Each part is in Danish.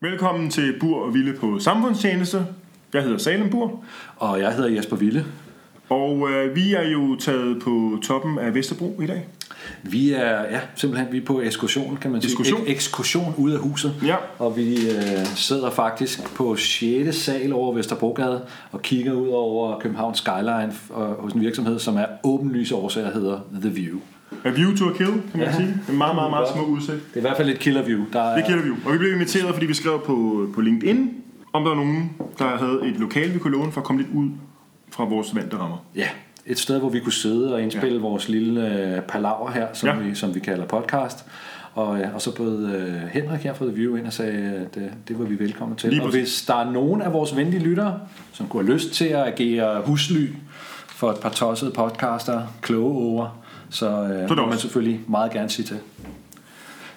Velkommen til Bur og Ville på Samfundstjeneste. Jeg hedder Salem Bur, Og jeg hedder Jesper Ville. og øh, vi er jo taget på toppen af Vesterbro i dag. Vi er ja, simpelthen vi er på ekskursion, kan man sige. Ekskursion? Ek- ekskursion ude af huset. Ja. Og vi øh, sidder faktisk på 6. sal over Vesterbrogade og kigger ud over Københavns Skyline og, hos en virksomhed, som er åbenlyse årsager hedder The View. A view to a kill, kan man Ja. sige. En meget, meget, meget smuk udsigt. Det er i hvert fald et killer view. Der er, Det kender vi jo. Og vi blev inviteret, fordi vi skrev på, på LinkedIn, om der var nogen, der havde et lokal, vi kunne låne for at komme lidt ud fra vores vante rammer. Ja, et sted, hvor vi kunne sidde og indspille ja. vores lille øh, palaver her, som, Ja. vi, som vi kalder podcast. Og, øh, og så bød øh, Henrik her fra The View ind og sagde, at øh, det var vi velkommen til. Lige og hvis der er nogen af vores venlige lyttere, som kunne have lyst til at agere husly for et par tossede podcaster, kloge over, så øh, må man selvfølgelig meget gerne sige til.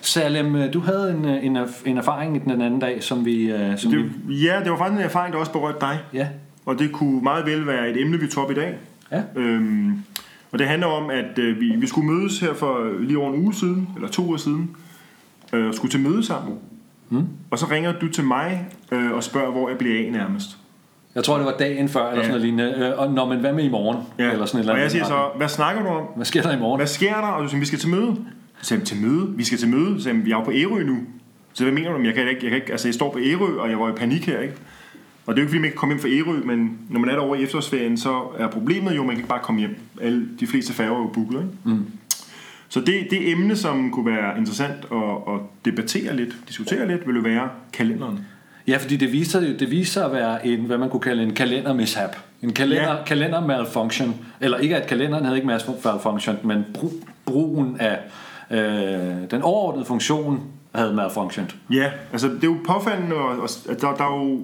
Salem, øh, du havde en, øh, en, en erfaring den anden dag, som vi... øh, Som vi Det, ja, det var faktisk en erfaring, der også berørte dig. ja, Og det kunne meget vel være et emne, vi tog op i dag. ja, Øhm, og det handler om, at øh, vi, vi skulle mødes her for lige over en uge siden, eller to uger siden, øh, og skulle til møde sammen. Mm. Og så ringer du til mig øh, og spørger, hvor jeg bliver af nærmest. Jeg tror, det var dagen før, eller Ja. sådan noget lignende. Øh, Og når man, hvad med i morgen? Eller sådan et eller og andet jeg siger så, hvad snakker du om? Hvad sker der i morgen? Hvad sker der? Og du siger, vi skal til møde. Så sagde til møde? Vi skal til møde. Så sagde vi er jo på Ærø nu. Så hvad mener du? Jeg, kan ikke, jeg, kan ikke, altså, jeg står på Ærø, og jeg var i panik her, ikke? Og det er jo ikke, fordi man ikke kan komme hjem fra Ærø, men når man er derovre i efterårsferien, så er problemet jo, at man kan ikke bare komme hjem. Alle, de fleste færger er jo booket, ikke? Mm. Så det, det emne, som kunne være interessant at, at debattere lidt, diskutere lidt, ville være kalenderen. Ja, fordi det viser, det viser at være en, hvad man kunne kalde en kalendermishap. En kalender, Ja. kalender malfunction. Eller ikke at kalenderen havde ikke malfunction, men brug, brugen af øh, den overordnede funktion havde malfunction. Ja, altså det er jo påfaldende, at der, der er jo,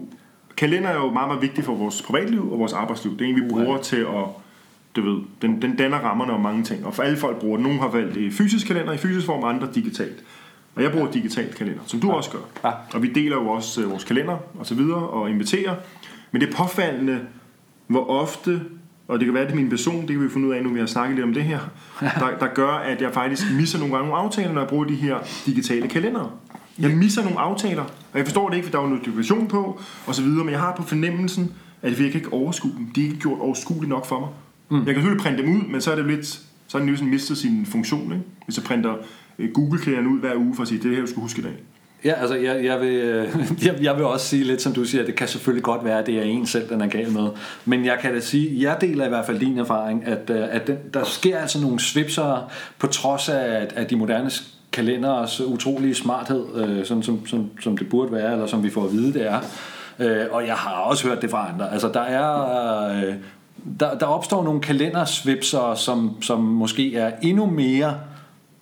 kalender er jo meget, meget vigtig for vores privatliv og vores arbejdsliv. Det er en, vi bruger til at, du ved, den, den danner rammerne om mange ting. Og for alle folk bruger den. Nogle har valgt fysisk kalender i fysisk form, andre digitalt. Og jeg bruger digitalt kalender, som du ja. også gør. Ja. Og vi deler jo også øh, vores kalender og så videre og inviterer. Men det er påfaldende, hvor ofte, og det kan være, det er min person, det kan vi finde ud af, nu vi har snakket lidt om det her, der, der gør, at jeg faktisk misser nogle gange nogle aftaler, når jeg bruger de her digitale kalendere. Jeg misser nogle aftaler, og jeg forstår det ikke, for der er jo notifikation på, og så videre, men jeg har på fornemmelsen, at kan ikke overskue dem. De er ikke gjort overskueligt nok for mig. Mm. Jeg kan selvfølgelig printe dem ud, men så er det lidt, så har den ligesom mistet sin funktion, ikke? Hvis jeg printer øh, Google-klæderne ud hver uge for at sige, det er det her, du skal huske i dag. Ja, altså jeg, jeg, vil, øh, jeg, jeg vil også sige lidt, som du siger, det kan selvfølgelig godt være, at det er en selv, den er gal med. Men jeg kan da sige, jeg deler i hvert fald din erfaring, at, øh, at den, der sker altså nogle svipser på trods af, at, at de moderne kalenders utrolige smarthed, øh, sådan som, som, som det burde være, eller som vi får at vide, det er. Øh, og jeg har også hørt det fra andre. Altså der er... Øh, der, der opstår nogle kalendersvipser, som, som måske er endnu mere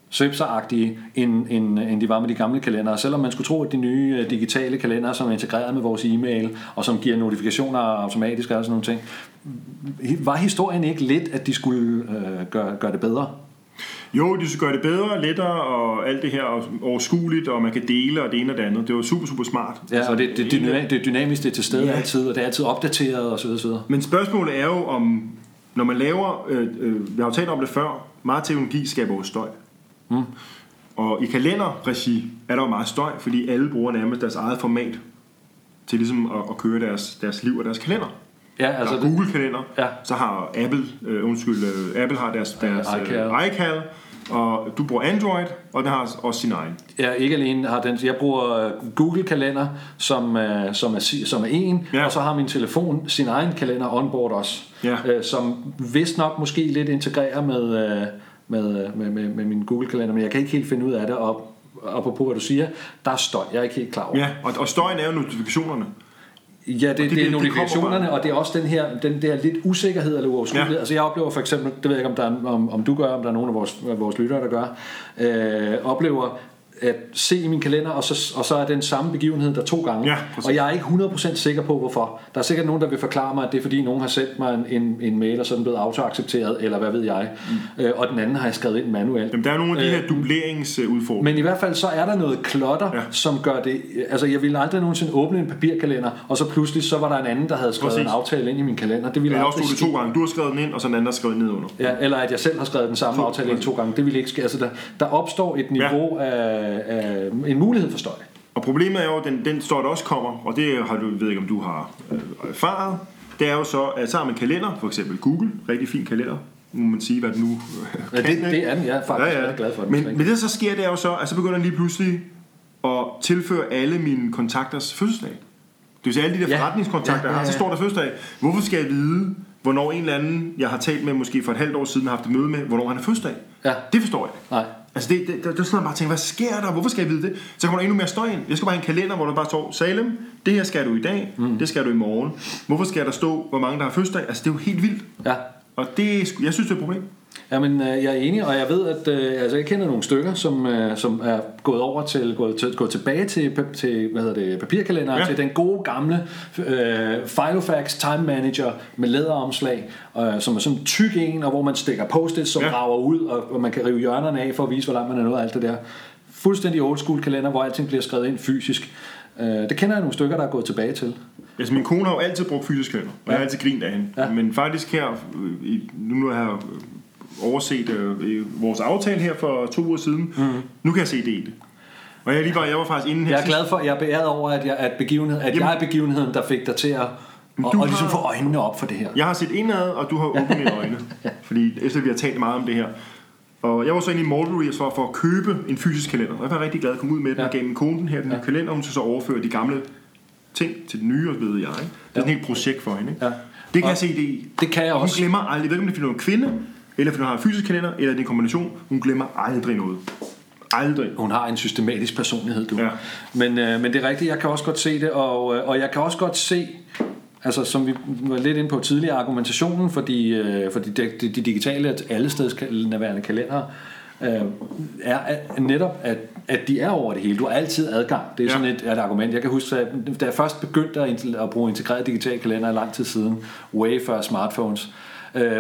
svipseragtige, end, end, end de var med de gamle kalendere. Selvom man skulle tro, at de nye øh, digitale kalendere, som er integreret med vores e-mail, og som giver notifikationer automatisk og sådan nogle ting, var historien ikke lidt, at de skulle øh, gøre, gøre det bedre? Jo, de skal gøre det bedre, lettere og alt det her og overskueligt, og man kan dele og det ene og det andet. Det var super, super smart. Ja, og det, det, det, det, det er dynamisk, det er til stede Ja. ja. altid, og det er altid opdateret osv. osv. Men spørgsmålet er jo om, når man laver, øh, øh, vi har jo talt om det før, meget teknologi skaber jo støj. Mm. Og i kalenderregi er der jo meget støj, fordi alle bruger nærmest deres eget format til ligesom at, at køre deres, deres liv og deres kalender. Ja, Altså altså, der er Google-kalender, Ja. så har Apple, øh, undskyld, øh, Apple har deres, deres iCal. øh, iCal, og du bruger Android, og den har også sin egen. Ja, ikke alene har den. Jeg bruger øh, Google Kalender, som, øh, som, er, som er en, Ja. og så har min telefon sin egen kalender onboard også, Ja. øh, som vist nok måske lidt integrerer med, øh, med, med, med, med min Google Kalender, men jeg kan ikke helt finde ud af det, og apropos hvad du siger, der er støj, jeg er ikke helt klar over. Ja, og, og støjen er jo notifikationerne. Ja, det, det, det- er notifikationerne, og det er også den her, den der lidt usikkerhed eller uoverskuelighed. Ja. Ja. Altså jeg oplever for eksempel, det ved jeg ikke, om, der er, om, om du gør, om der er nogen af vores, af vores lyttere, der gør, øh, oplever at se i min kalender, og så, og så er den samme begivenhed der to gange. Ja, præcis. og jeg er ikke 100% sikker på, hvorfor. Der er sikkert nogen, der vil forklare mig, at det er fordi, nogen har sendt mig en, en, en mail, og så er den blevet autoaccepteret, eller hvad ved jeg. Mm. Øh, og den anden har jeg skrevet ind manuelt. Jamen, der er nogle af de Øh, her dubleringsudfordringer. Men i hvert fald så er der noget klotter, Ja. som gør det... Altså jeg ville aldrig nogensinde åbne en papirkalender, og så pludselig så var der en anden, der havde skrevet Præcis. en aftale ind i min kalender. Det ville Eller også det to gange. Du har skrevet den ind, og så den anden har skrevet ned under. Ja, eller at jeg selv har skrevet den samme aftale ind to gange. Det ville ikke ske. Altså der, der opstår et niveau ja. af, af en mulighed for støj. Og problemet er jo, den, den står der også kommer, og det har du, ved ikke, om du har øh, erfaret, det er jo så, at så har man kalender, for eksempel Google, rigtig fin kalender, må man sige, hvad den nu ja, det, det er den, jeg er faktisk ja, ja. glad for den. Men, men det, der så sker, det er jo så, at så begynder den lige pludselig at tilføre alle mine kontakters fødselsdag. Det vil sige, alle de der ja. forretningskontakter, ja, ja, ja. har, så står der fødselsdag. Hvorfor skal jeg vide, hvornår en eller anden, jeg har talt med måske for et halvt år siden, har haft et møde med, hvornår han er fødselsdag? Ja. Det forstår jeg Nej. Altså det, det, det, det er sådan, man bare tænker, hvad sker der? Hvorfor skal jeg vide det? Så kommer der endnu mere støj ind. Jeg skal bare have en kalender, hvor der bare står, Salem, det her skal du i dag, mm. det skal du i morgen. Hvorfor skal der stå, hvor mange der har fødselsdag? Altså det er jo helt vildt. Ja. Og det, jeg synes, det er et problem. Jamen, øh, jeg er enig, og jeg ved, at øh, altså, jeg kender nogle stykker, som, øh, som er gået over til, gået, til, gået tilbage til, til hvad hedder det, papirkalender, ja. til den gode gamle øh, Filofax Time Manager med læderomslag, øh, som er sådan en tyk en, og hvor man stikker post som ja. rager ud, og, og man kan rive hjørnerne af for at vise, hvor langt man er nået alt det der. Fuldstændig old school kalender, hvor alting bliver skrevet ind fysisk. Øh, det kender jeg nogle stykker, der er gået tilbage til. Altså min kone har jo altid brugt fysisk kalender, og ja. jeg har altid grint af hende. Ja. Men faktisk her, nu har jeg overset øh, vores aftale her for to uger siden. Mm. Nu kan jeg se det i det. Og jeg, lige var, jeg var faktisk inden her Jeg er glad for, jeg er beæret over, at jeg, at begivenhed, at Jamen, jeg er begivenheden, der fik dig til at og, og ligesom få øjnene op for det her. Jeg har set indad, og du har åbnet mine øjne. ja. Fordi efter vi har talt meget om det her. Og jeg var så inde i Mulberry for, for at købe en fysisk kalender. Og jeg var rigtig glad at komme ud med den ja. og gav min kone den her, den her ja. kalender. Hun skal så overføre de gamle ting til den nye, og ved jeg. Ikke? Det er ja. sådan et helt projekt for hende. Ikke? Ja. Det kan og jeg se det i. Det kan jeg og også. Hun glemmer aldrig, ved ikke om det er en kvinde, eller fordi hun har en fysisk kalender, eller det er en kombination. Hun glemmer aldrig noget. Aldrig. Hun har en systematisk personlighed, du. Ja. Men, øh, men det er rigtigt, jeg kan også godt se det, og, øh, og jeg kan også godt se, altså som vi var lidt inde på tidligere, argumentationen for de, øh, for de, de, de digitale allestedsnærværende kalender, øh, er at netop, at, at de er over det hele. Du har altid adgang. Det er ja. sådan et, et argument. Jeg kan huske, at da jeg først begyndte at, at bruge integreret digital kalender lang tid siden, way før smartphones, øh,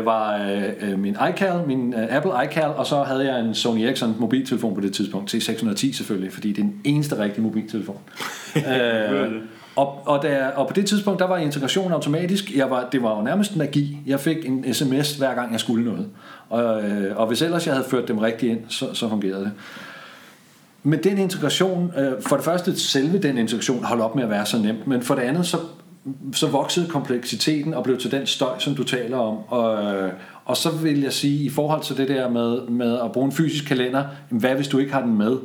var øh, øh min iCal, min øh, Apple iCal, og så havde jeg en Sony Ericsson mobiltelefon på det tidspunkt, T610 selvfølgelig, fordi det er den eneste rigtige mobiltelefon. øh, og, og, der, og på det tidspunkt, der var integrationen automatisk. Jeg var, det var jo nærmest magi. Jeg fik en sms hver gang, jeg skulle noget. Og, øh, og hvis ellers jeg havde ført dem rigtigt ind, så, så fungerede det. Men den integration, øh, for det første, selve den integration holdt op med at være så nemt, men for det andet, så så voksede kompleksiteten og blev til den støj, som du taler om. Og, og så vil jeg sige, i forhold til det der med, med at bruge en fysisk kalender, hvad hvis du ikke har den med?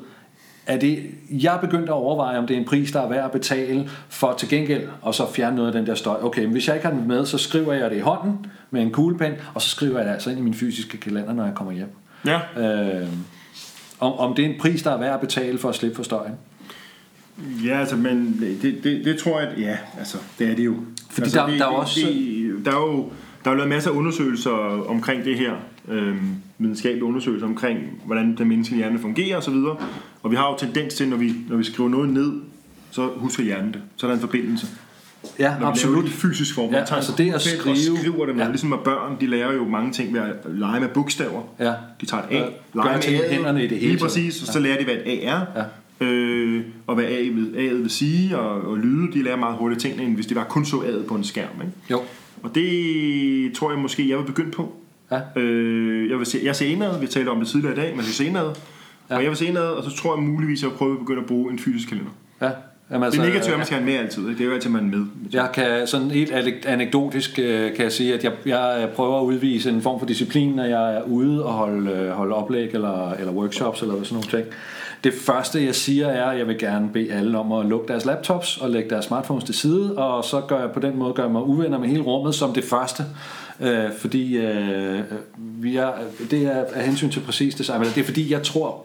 Er det, jeg er begyndt at overveje, om det er en pris, der er værd at betale for til gengæld, og så fjerne noget af den der støj. Okay, men hvis jeg ikke har den med, så skriver jeg det i hånden med en kuglepen, og så skriver jeg det altså ind i min fysiske kalender, når jeg kommer hjem. Ja. Øh, om, om det er en pris, der er værd at betale for at slippe for støjen. Ja, altså, men det, det, det tror jeg, at, ja, altså, det er det jo. Fordi altså, der, det, der er også... Det, der er jo der er lavet masser af undersøgelser omkring det her, øhm, videnskabelige undersøgelser omkring, hvordan den menneskelige hjerne fungerer osv. Og, og vi har jo tendens til, når vi, når vi skriver noget ned, så husker hjernen det. Så er der en forbindelse. Ja, når absolut. i fysisk form. Ja, altså det at skrive... Og skriver det med, ja. ligesom at børn, de lærer jo mange ting ved at lege med bogstaver. Ja. De tager et A, ja. leger med hænderne i det hele. Lige præcis, og så lærer de, hvad et A er. Ja øh, og hvad A'et vil, A'et vil sige, og, og lyde, de lærer meget hurtigt tingene, end hvis de bare kun så A'et på en skærm. Ikke? Jo. Og det tror jeg måske, jeg vil begynde på. Ja. Øh, jeg, vil se, jeg ser indad, vi talte om det tidligere i dag, men jeg ser indad, ja. og jeg vil se indad, og så tror jeg muligvis, at jeg vil prøve at begynde at bruge en fysisk kalender. Ja. Jamen, altså, det er negativt, at man skal have med altid. Det er jo altid, man er med. Jeg kan sådan helt anekdotisk øh, kan jeg sige, at jeg, jeg prøver at udvise en form for disciplin, når jeg er ude og holde, øh, holde oplæg eller, eller workshops eller sådan nogle ting. Det første, jeg siger, er, at jeg vil gerne bede alle om at lukke deres laptops og lægge deres smartphones til side, og så gør jeg på den måde gør jeg mig uvenner med hele rummet som det første. Øh, fordi øh, vi er, det er af hensyn til præcis det samme. Det er fordi, jeg tror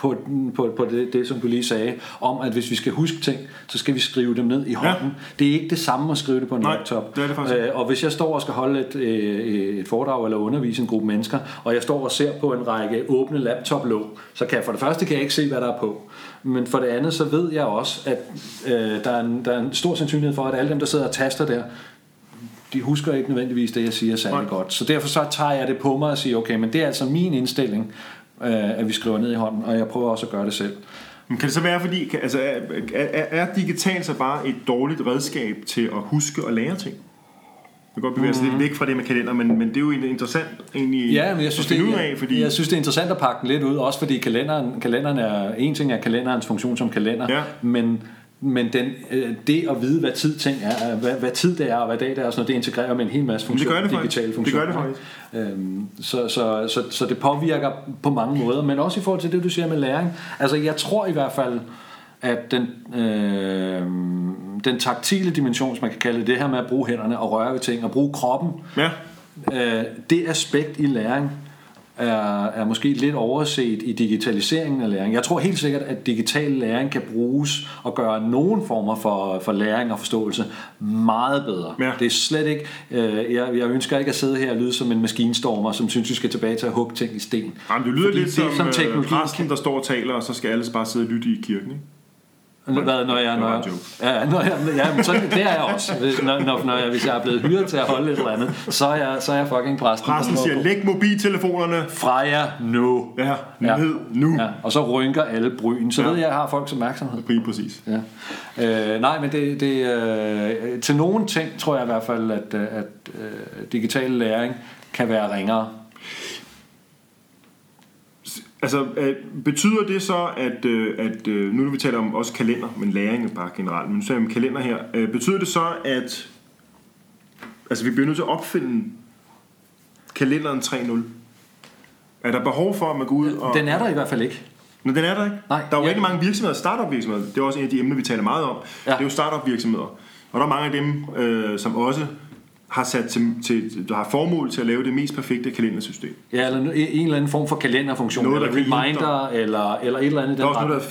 på, på, på det, det, som du lige sagde, om at hvis vi skal huske ting, så skal vi skrive dem ned i hånden. Ja. Det er ikke det samme at skrive det på en Nej, laptop. Det er det faktisk. Øh, og hvis jeg står og skal holde et, øh, et foredrag eller undervise en gruppe mennesker, og jeg står og ser på en række åbne laptop-låg, så kan jeg for det første kan jeg ikke se, hvad der er på. Men for det andet, så ved jeg også, at øh, der, er en, der er en stor sandsynlighed for, at alle dem, der sidder og taster der, de husker ikke nødvendigvis det, jeg siger særlig Nej. godt. Så derfor så tager jeg det på mig og siger, okay, men det er altså min indstilling øh, at vi skriver ned i hånden, og jeg prøver også at gøre det selv. Men kan det så være, fordi altså, er, er, er digital så bare et dårligt redskab til at huske og lære ting? kan godt bevæge sig lidt væk fra det med kalender, men, men det er jo interessant egentlig. Ja, men jeg synes, at finde det, ud af, fordi jeg synes, det er interessant at pakke den lidt ud, også fordi kalenderen, kalenderen er, en ting er kalenderens funktion som kalender, Ja. men, men den, øh, det at vide, hvad tid ting er, hvad, hvad tid det er, og hvad dag det er, og sådan noget, det integrerer med en hel masse Men det funktioner, gør det digitale Det funktioner. gør det faktisk. Øhm, så, så, så, så det påvirker på mange måder, men også i forhold til det, du siger med læring. Altså, jeg tror i hvert fald, at den, øh, den taktile dimension, som man kan kalde det, det her med at bruge hænderne og røre ved ting og bruge kroppen, ja, Øh, det aspekt i læring er, er måske lidt overset i digitaliseringen af læring. Jeg tror helt sikkert, at digital læring kan bruges og gøre nogen former for, for læring og forståelse meget bedre. Ja. Det er slet ikke... Øh, jeg, jeg ønsker ikke at sidde her og lyde som en maskinstormer, som synes, vi skal tilbage til at hugge ting i sten. Jamen, det lyder Fordi lidt som, som teknologien præsten, der står og taler, og så skal alle bare sidde og lytte i kirken, ikke? Hvad, når jeg, når jeg, ja, når jeg, ja, men sådan, det er jeg også. Når, når, når jeg, hvis jeg er blevet hyret til at holde et eller andet, så er jeg, så er jeg fucking præsten. Præsten siger, læg mobiltelefonerne fra jer nu. ja, ned nu. Ja, og så rynker alle bryn. Så Ja. ved jeg, jeg har folks opmærksomhed. Lige præcis. Ja. Øh, nej, men det, det, øh, til nogle ting tror jeg i hvert fald, at, øh, at øh, digital læring kan være ringere. Altså, øh, betyder det så, at, øh, at øh, nu når vi taler om også kalender, men læring bare generelt, men nu taler vi om kalender her, øh, betyder det så, at altså, vi bliver nødt til at opfinde kalenderen 3.0? Er der behov for, at man går ud og... Den er der i hvert fald ikke. Nå, den er der ikke. Nej, der er jo ja. rigtig mange virksomheder, startup virksomheder. Det er også en af de emner, vi taler meget om. Ja. Det er jo startup virksomheder. Og der er mange af dem, øh, som også har sat til, til, der har formål til at lave det mest perfekte kalendersystem. Ja, eller en eller anden form for kalenderfunktion, Noget, eller reminder, eller, eller et eller andet. Der er også noget,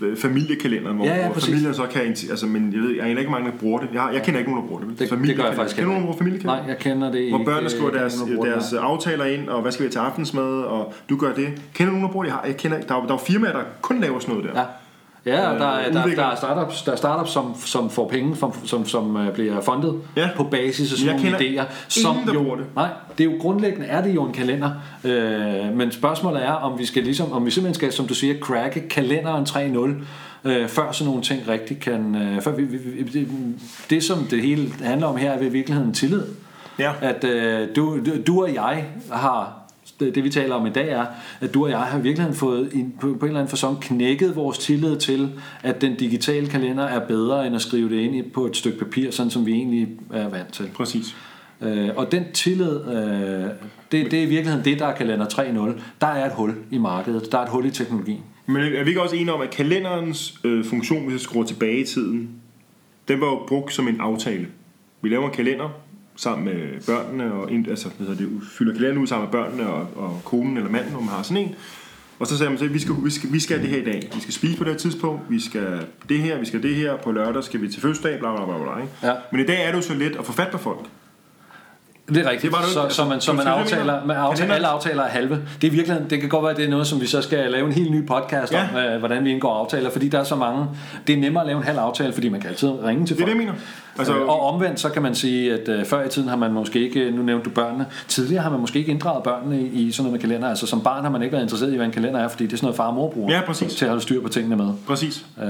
der er familiekalenderen, hvor, Ja, ja, hvor familien så kan... Altså, men jeg ved, jeg er ikke mange, der bruger det. Jeg, har, jeg kender ikke nogen, der bruger det. Det, det gør jeg faktisk Kender du nogen, der bruger Nej, familiekalender? jeg kender det Hvor ikke. børnene skriver deres, kender nogen, der deres aftaler ind, og hvad skal vi have til aftensmad, og du gør det. Kender nogen, der bruger det? Jeg, har, jeg kender, ikke- der, er, der er firmaer, der kun laver sådan noget der. Ja. Ja, og der, er, Øh, der, udvikler. der er startups, der er startups som, som får penge, som, som, som øh, bliver fundet Ja. på basis af sådan Jeg nogle idéer. Som ingen, der jo, det. Nej, det er jo grundlæggende er det jo en kalender. Øh, men spørgsmålet er, om vi skal ligesom, om vi simpelthen skal, som du siger, cracke kalenderen 3.0, øh, før sådan nogle ting rigtig kan... Øh, før vi, vi, vi, det, det, som det hele handler om her, er i virkeligheden tillid. Ja. At øh, du, du og jeg har det, det vi taler om i dag er, at du og jeg har i virkeligheden fået en, på, på en eller anden fasong knækket vores tillid til, at den digitale kalender er bedre end at skrive det ind på et stykke papir, sådan som vi egentlig er vant til. Præcis. Øh, og den tillid, øh, det, det er i virkeligheden det, der er kalender 3.0. Der er et hul i markedet, der er et hul i teknologien. Men er vi ikke også enige om, at kalenderens øh, funktion, hvis jeg skruer tilbage i tiden, den var jo brugt som en aftale. Vi laver en kalender sammen med børnene, og ind, altså, hvad det, fylder kalenderen ud sammen med børnene og, og konen eller manden, om man har sådan en. Og så sagde man til, vi skal, vi, skal, vi skal det her i dag. Vi skal spise på det her tidspunkt. Vi skal det her, vi skal det her. På lørdag skal vi til fødselsdag, bla bla bla. bla ikke? Ja. Men i dag er det jo så let at få fat på folk. Det er rigtigt. Det er bare så, så man, så du man aftaler, man aftaler, alle aftaler er halve. Det er virkelig, det kan godt være, at det er noget, som vi så skal lave en helt ny podcast Ja. om, øh, hvordan vi indgår aftaler, fordi der er så mange. Det er nemmere at lave en halv aftale, fordi man kan altid ringe til Det er folk. det, jeg mener. Altså, Altså, og omvendt, så kan man sige, at øh, før i tiden har man måske ikke, nu nævnte du børnene, tidligere har man måske ikke inddraget børnene i, i sådan noget med kalender. Altså som barn har man ikke været interesseret i, hvad en kalender er, fordi det er sådan noget far og mor bruger Ja, præcis. til at holde styr på tingene med. præcis. Øh,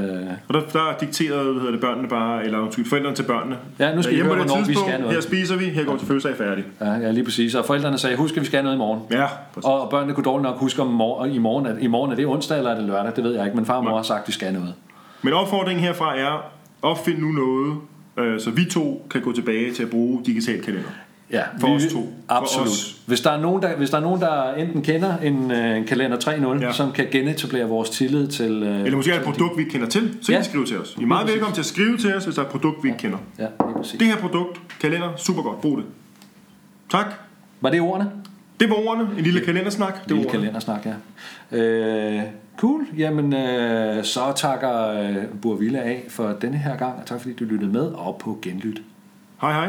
Og der, der dikterede hvad hedder det, børnene bare, eller undskyld, forældrene til børnene. Ja, nu skal I Hjemme høre, hvornår vi skal noget. Her spiser vi, her går vi til fødselsdag færdig. ja, ja, lige præcis. Og forældrene sagde, husk, at vi skal have noget i morgen. Ja, præcis. Og børnene kunne dårligt nok huske, om mor- i morgen, er, i morgen er det onsdag eller er det lørdag, det ved jeg ikke, men far og mor har sagt, at vi skal noget. Men opfordringen herfra er, opfind nu noget, øh, så vi to kan gå tilbage til at bruge digital kalender. Ja, For vi, os to. For Absolut. os. Hvis, der er nogen, der, hvis der er nogen, der enten kender en, øh, en kalender 3.0, Ja. ja. som kan genetablere vores tillid til... Øh, Eller måske er et produkt, vi ikke kender til, så kan Ja. I skrive til os. I er meget velkommen til at skrive til os, hvis der er et produkt, vi ikke kender. Ja, lige præcis. Det her produkt, kalender, super godt, brug det. Tak. Var det ordene? Det var ordene. En lille kalendersnak. Det var Lille ordene. kalendersnak, ja. Øh, cool. Jamen, øh, så takker øh, Burville af for denne her gang, og tak fordi du lyttede med, og på genlyt. Hej hej.